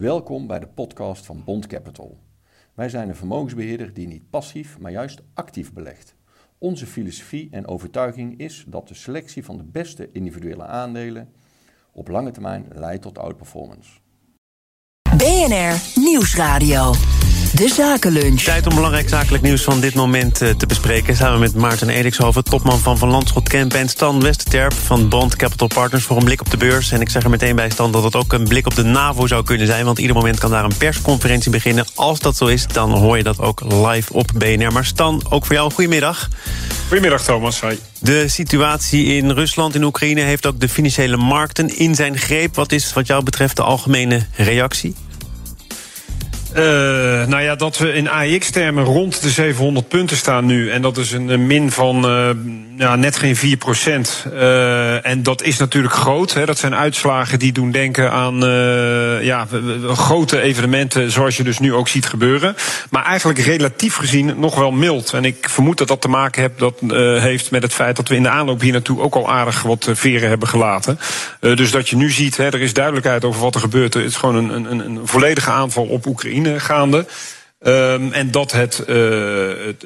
Welkom bij de podcast van Bond Capital. Wij zijn een vermogensbeheerder die niet passief, maar juist actief belegt. Onze filosofie en overtuiging is dat de selectie van de beste individuele aandelen op lange termijn leidt tot outperformance. BNR Nieuwsradio. De Zakenlunch. Tijd om belangrijk zakelijk nieuws van dit moment eh, te bespreken. Samen met Maarten Edikshoven, topman van Van Landschot Kemp... en Stan Westerterp van Bond Capital Partners voor een blik op de beurs. En ik zeg er meteen bij Stan dat het ook een blik op de NAVO zou kunnen zijn... want ieder moment kan daar een persconferentie beginnen. Als dat zo is, dan hoor je dat ook live op BNR. Maar Stan, ook voor jou, goedemiddag. Goedemiddag Thomas, hi. De situatie in Rusland en Oekraïne heeft ook de financiële markten in zijn greep. Wat is wat jou betreft de algemene reactie? Uh, nou ja, dat we in AX-termen rond de 700 punten staan nu. En dat is een min van uh, ja, net geen 4 procent. Uh, en dat is natuurlijk groot. Hè. Dat zijn uitslagen die doen denken aan ja, grote evenementen... zoals je dus nu ook ziet gebeuren. Maar eigenlijk relatief gezien nog wel mild. En ik vermoed dat dat te maken heeft, dat, heeft met het feit... dat we in de aanloop hier naartoe ook al aardig wat veren hebben gelaten. dus dat je nu ziet, hè, er is duidelijkheid over wat er gebeurt. Het is gewoon een, een, een volledige aanval op Oekraïne gaande. Um, en dat uh, het,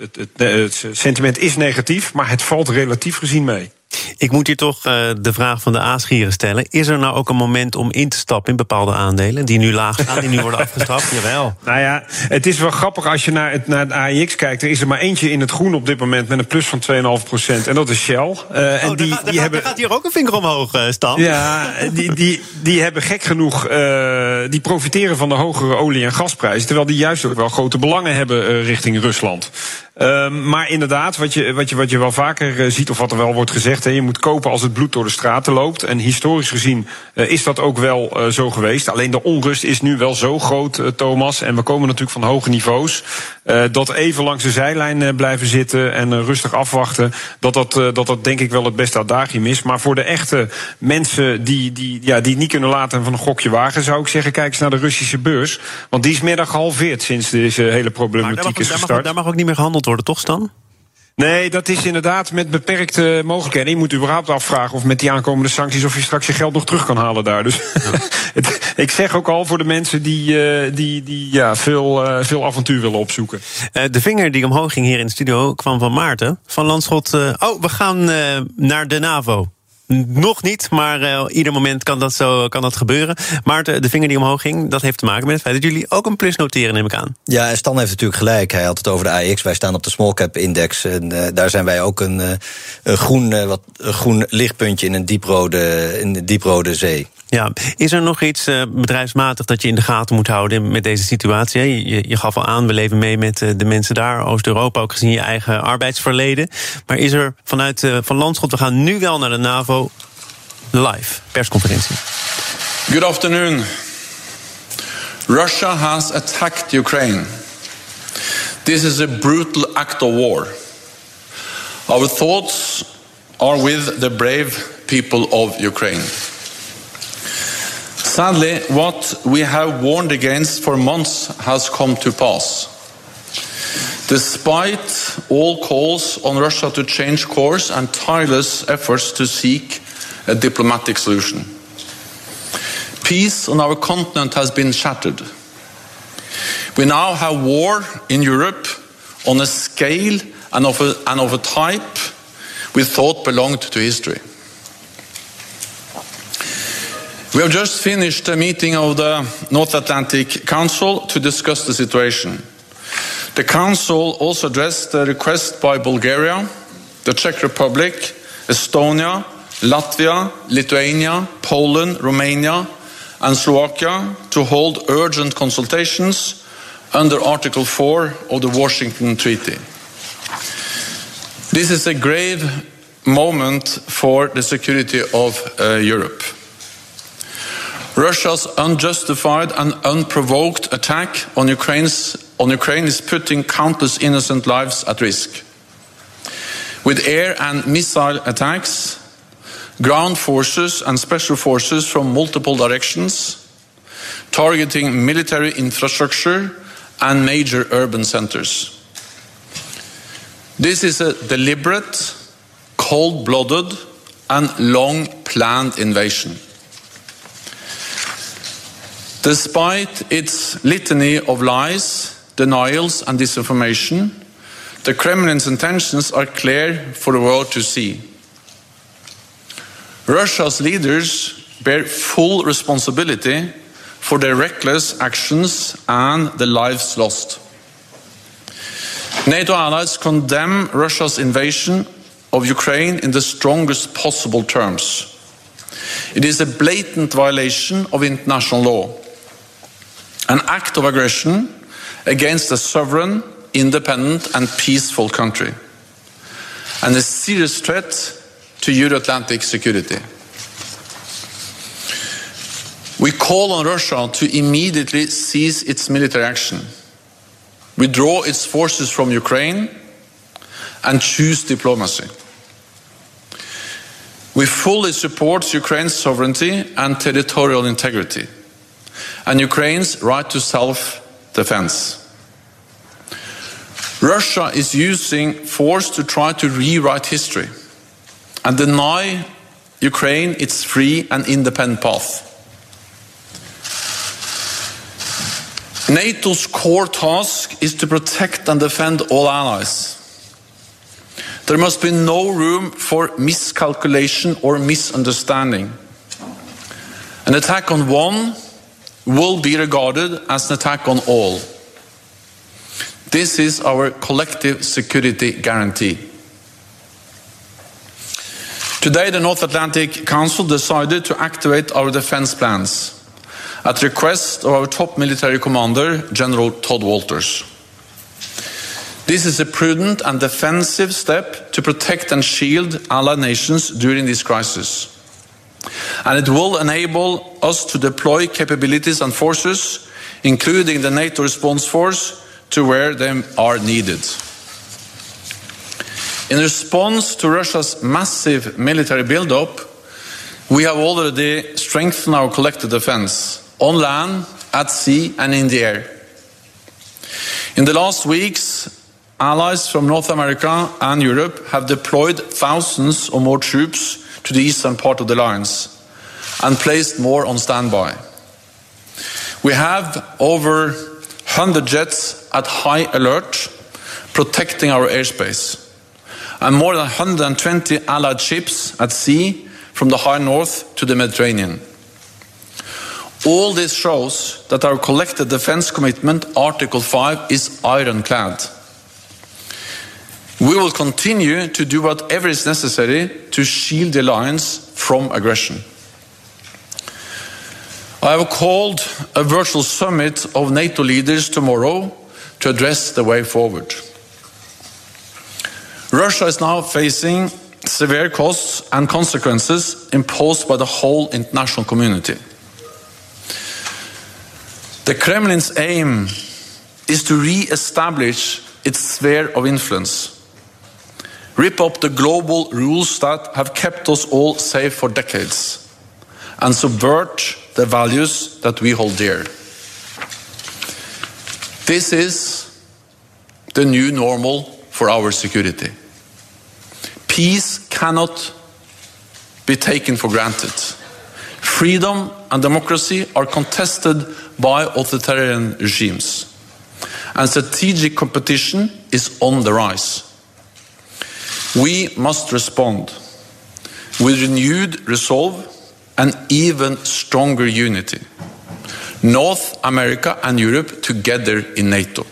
het, het, het, sentiment is negatief, maar het valt relatief gezien mee. Ik moet hier toch uh, de vraag van de aasgieren stellen. Is er nou ook een moment om in te stappen in bepaalde aandelen... die nu laag staan, die nu worden afgestraft? Jawel. Nou ja, het is wel grappig als je naar het, naar het AIX kijkt. Er is er maar eentje in het groen op dit moment met een plus van 2,5 procent. En dat is Shell. Uh, en oh, die, gaat, die hebben... gaat hier ook een vinger omhoog, uh, Stan. Ja, die, die, die hebben gek genoeg... Uh, die profiteren van de hogere olie- en gasprijzen... terwijl die juist ook wel grote belangen hebben richting Rusland. Um, maar inderdaad, wat je, wat, je, wat je wel vaker uh, ziet, of wat er wel wordt gezegd, hè, je moet kopen als het bloed door de straten loopt. En historisch gezien uh, is dat ook wel uh, zo geweest. Alleen de onrust is nu wel zo groot, Thomas. En we komen natuurlijk van hoge niveaus. dat even langs de zijlijn blijven zitten en rustig afwachten. Dat dat, dat dat denk ik wel het beste adagium is. Maar voor de echte mensen die, die, ja, die niet kunnen laten van een gokje wagen, zou ik zeggen, kijk eens naar de Russische beurs. Want die is middag gehalveerd sinds deze hele problematiek is gestart. Daar mag, daar mag ook niet meer gehandeld worden, toch Stan? Nee, dat is inderdaad met beperkte mogelijkheden. Je moet überhaupt afvragen of met die aankomende sancties... of je straks je geld nog terug kan halen daar. Dus ik zeg ook al voor de mensen die, uh, die, die ja, veel, uh, veel avontuur willen opzoeken. Uh, de vinger die omhoog ging hier in de studio kwam van Maarten. Van Landschot, oh, we gaan naar de NAVO. Nog niet, maar uh, ieder moment kan dat, zo, kan dat gebeuren. Maarten, de vinger die omhoog ging, dat heeft te maken met het feit dat jullie ook een plus noteren, neem ik aan. Ja, en Stan heeft natuurlijk gelijk. Hij had het over de AX. Wij staan op de small cap index. En uh, daar zijn wij ook een, een groen, wat, een groen lichtpuntje in een dieprode, in de dieprode zee. Ja, is er nog iets uh, bedrijfsmatig dat je in de gaten moet houden met deze situatie? Je, je gaf al aan, we leven mee met uh, de mensen daar, Oost-Europa, ook gezien je eigen arbeidsverleden. Maar is er vanuit uh, Van Landschot, we gaan nu wel naar de NAVO, live, persconferentie. Good afternoon. Russia has attacked Ukraine. This is a brutal act of war. Our thoughts are with the brave people of Ukraine. Sadly, what we have warned against for months has come to pass. Despite all calls on Russia to change course and tireless efforts to seek a diplomatic solution, peace on our continent has been shattered. We now have war in Europe on a scale and of a, and of a type we thought belonged to history. We have just finished a meeting of the North Atlantic Council to discuss the situation. The Council also addressed the request by Bulgaria, the Czech Republic, Estonia, Latvia, Lithuania, Poland, Romania, and Slovakia to hold urgent consultations under Article 4 of the Washington Treaty. This is a grave moment for the security of uh, Europe. Russia's unjustified and unprovoked attack on, Ukraine's, on Ukraine is putting countless innocent lives at risk. With air and missile attacks, ground forces and special forces from multiple directions, targeting military infrastructure and major urban centers. This is a deliberate, cold blooded, and long planned invasion. Despite its litany of lies, denials, and disinformation, the Kremlin's intentions are clear for the world to see. Russia's leaders bear full responsibility for their reckless actions and the lives lost. NATO allies condemn Russia's invasion of Ukraine in the strongest possible terms. It is a blatant violation of international law, an act of aggression against a sovereign, independent, and peaceful country, and a serious threat to Euro Atlantic security. We call on Russia to immediately cease its military action, withdraw its forces from Ukraine, and choose diplomacy. We fully support Ukraine's sovereignty and territorial integrity, and Ukraine's right to self defense. Russia is using force to try to rewrite history and deny Ukraine its free and independent path. NATO's core task is to protect and defend all allies. There must be no room for miscalculation or misunderstanding. An attack on one will be regarded as an attack on all. This is our collective security guarantee. Today, the North Atlantic Council decided to activate our defense plans at request of our top military commander, General Tod Wolters. This is a prudent and defensive step to protect and shield allied nations during this crisis. And it will enable us to deploy capabilities and forces, including the NATO response force, to where they are needed. In response to Russia's massive military buildup, we have already strengthened our collective defense on land, at sea, and in the air. In the last weeks, allies from North America and Europe have deployed thousands or more troops to the eastern part of the lines and placed more on standby. We have over 100 jets at high alert protecting our airspace and more than 120 allied ships at sea from the high north to the Mediterranean. All this shows that our collective defense commitment, Article 5, is ironclad. We will continue to do whatever is necessary to shield the alliance from aggression. I have called a virtual summit of NATO leaders tomorrow to address the way forward. Russia is now facing severe costs and consequences imposed by the whole international community. The Kremlin's aim is to re establish its sphere of influence, rip up the global rules that have kept us all safe for decades, and subvert the values that we hold dear. This is the new normal for our security. Peace cannot be taken for granted. Freedom and democracy are contested by authoritarian regimes. And strategic competition is on the rise. We must respond with renewed resolve and even stronger unity. North America and Europe together in NATO.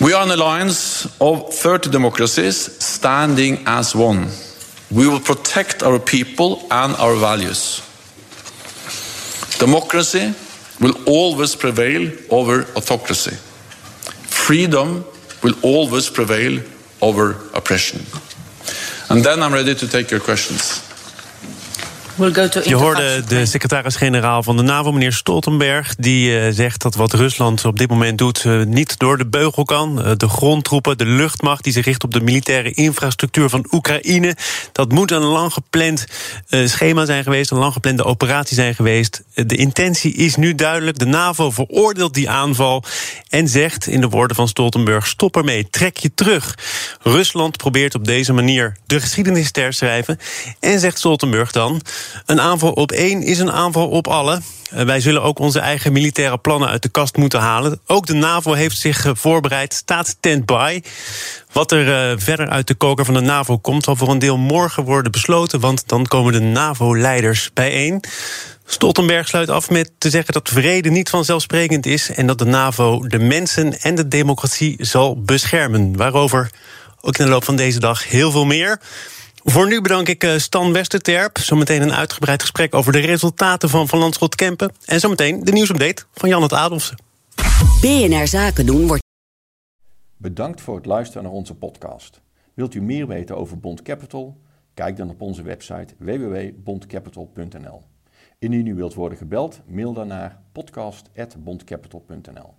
We are an alliance of 30 democracies standing as one. We will protect our people and our values. Democracy will always prevail over autocracy. Freedom will always prevail over oppression. And then I'm ready to take your questions. Je hoorde de secretaris-generaal van de NAVO, meneer Stoltenberg... die uh, zegt dat wat Rusland op dit moment doet uh, niet door de beugel kan. Uh, de grondtroepen, de luchtmacht die zich richt op de militaire infrastructuur van Oekraïne... dat moet een lang gepland schema zijn geweest, een lang geplande operatie zijn geweest. de intentie is nu duidelijk. De NAVO veroordeelt die aanval en zegt in de woorden van Stoltenberg... stop ermee, trek je terug. Rusland probeert op deze manier de geschiedenis te herschrijven... en zegt Stoltenberg dan... Een aanval op één is een aanval op alle. Eh, wij zullen ook onze eigen militaire plannen uit de kast moeten halen. Ook de NAVO heeft zich eh, voorbereid, staat stand-by. Wat er uh, verder uit de koker van de NAVO komt, zal voor een deel morgen worden besloten, want dan komen de NAVO-leiders bijeen. Stoltenberg sluit af met te zeggen dat vrede niet vanzelfsprekend is en dat de NAVO de mensen en de democratie zal beschermen. Waarover ook in de loop van deze dag heel veel meer. Voor nu bedank ik eh, Stan Westerterp. Zometeen een uitgebreid gesprek over de resultaten van Van Landschot Kempen. En zometeen de nieuwsupdate van Jan het Adelsen. BNR Zaken doen wordt. Bedankt voor het luisteren naar onze podcast. Wilt u meer weten over Bond Capital? Kijk dan op onze website www.bondcapital.nl. Indien u wilt worden gebeld, mail dan naar podcast.bondcapital.nl.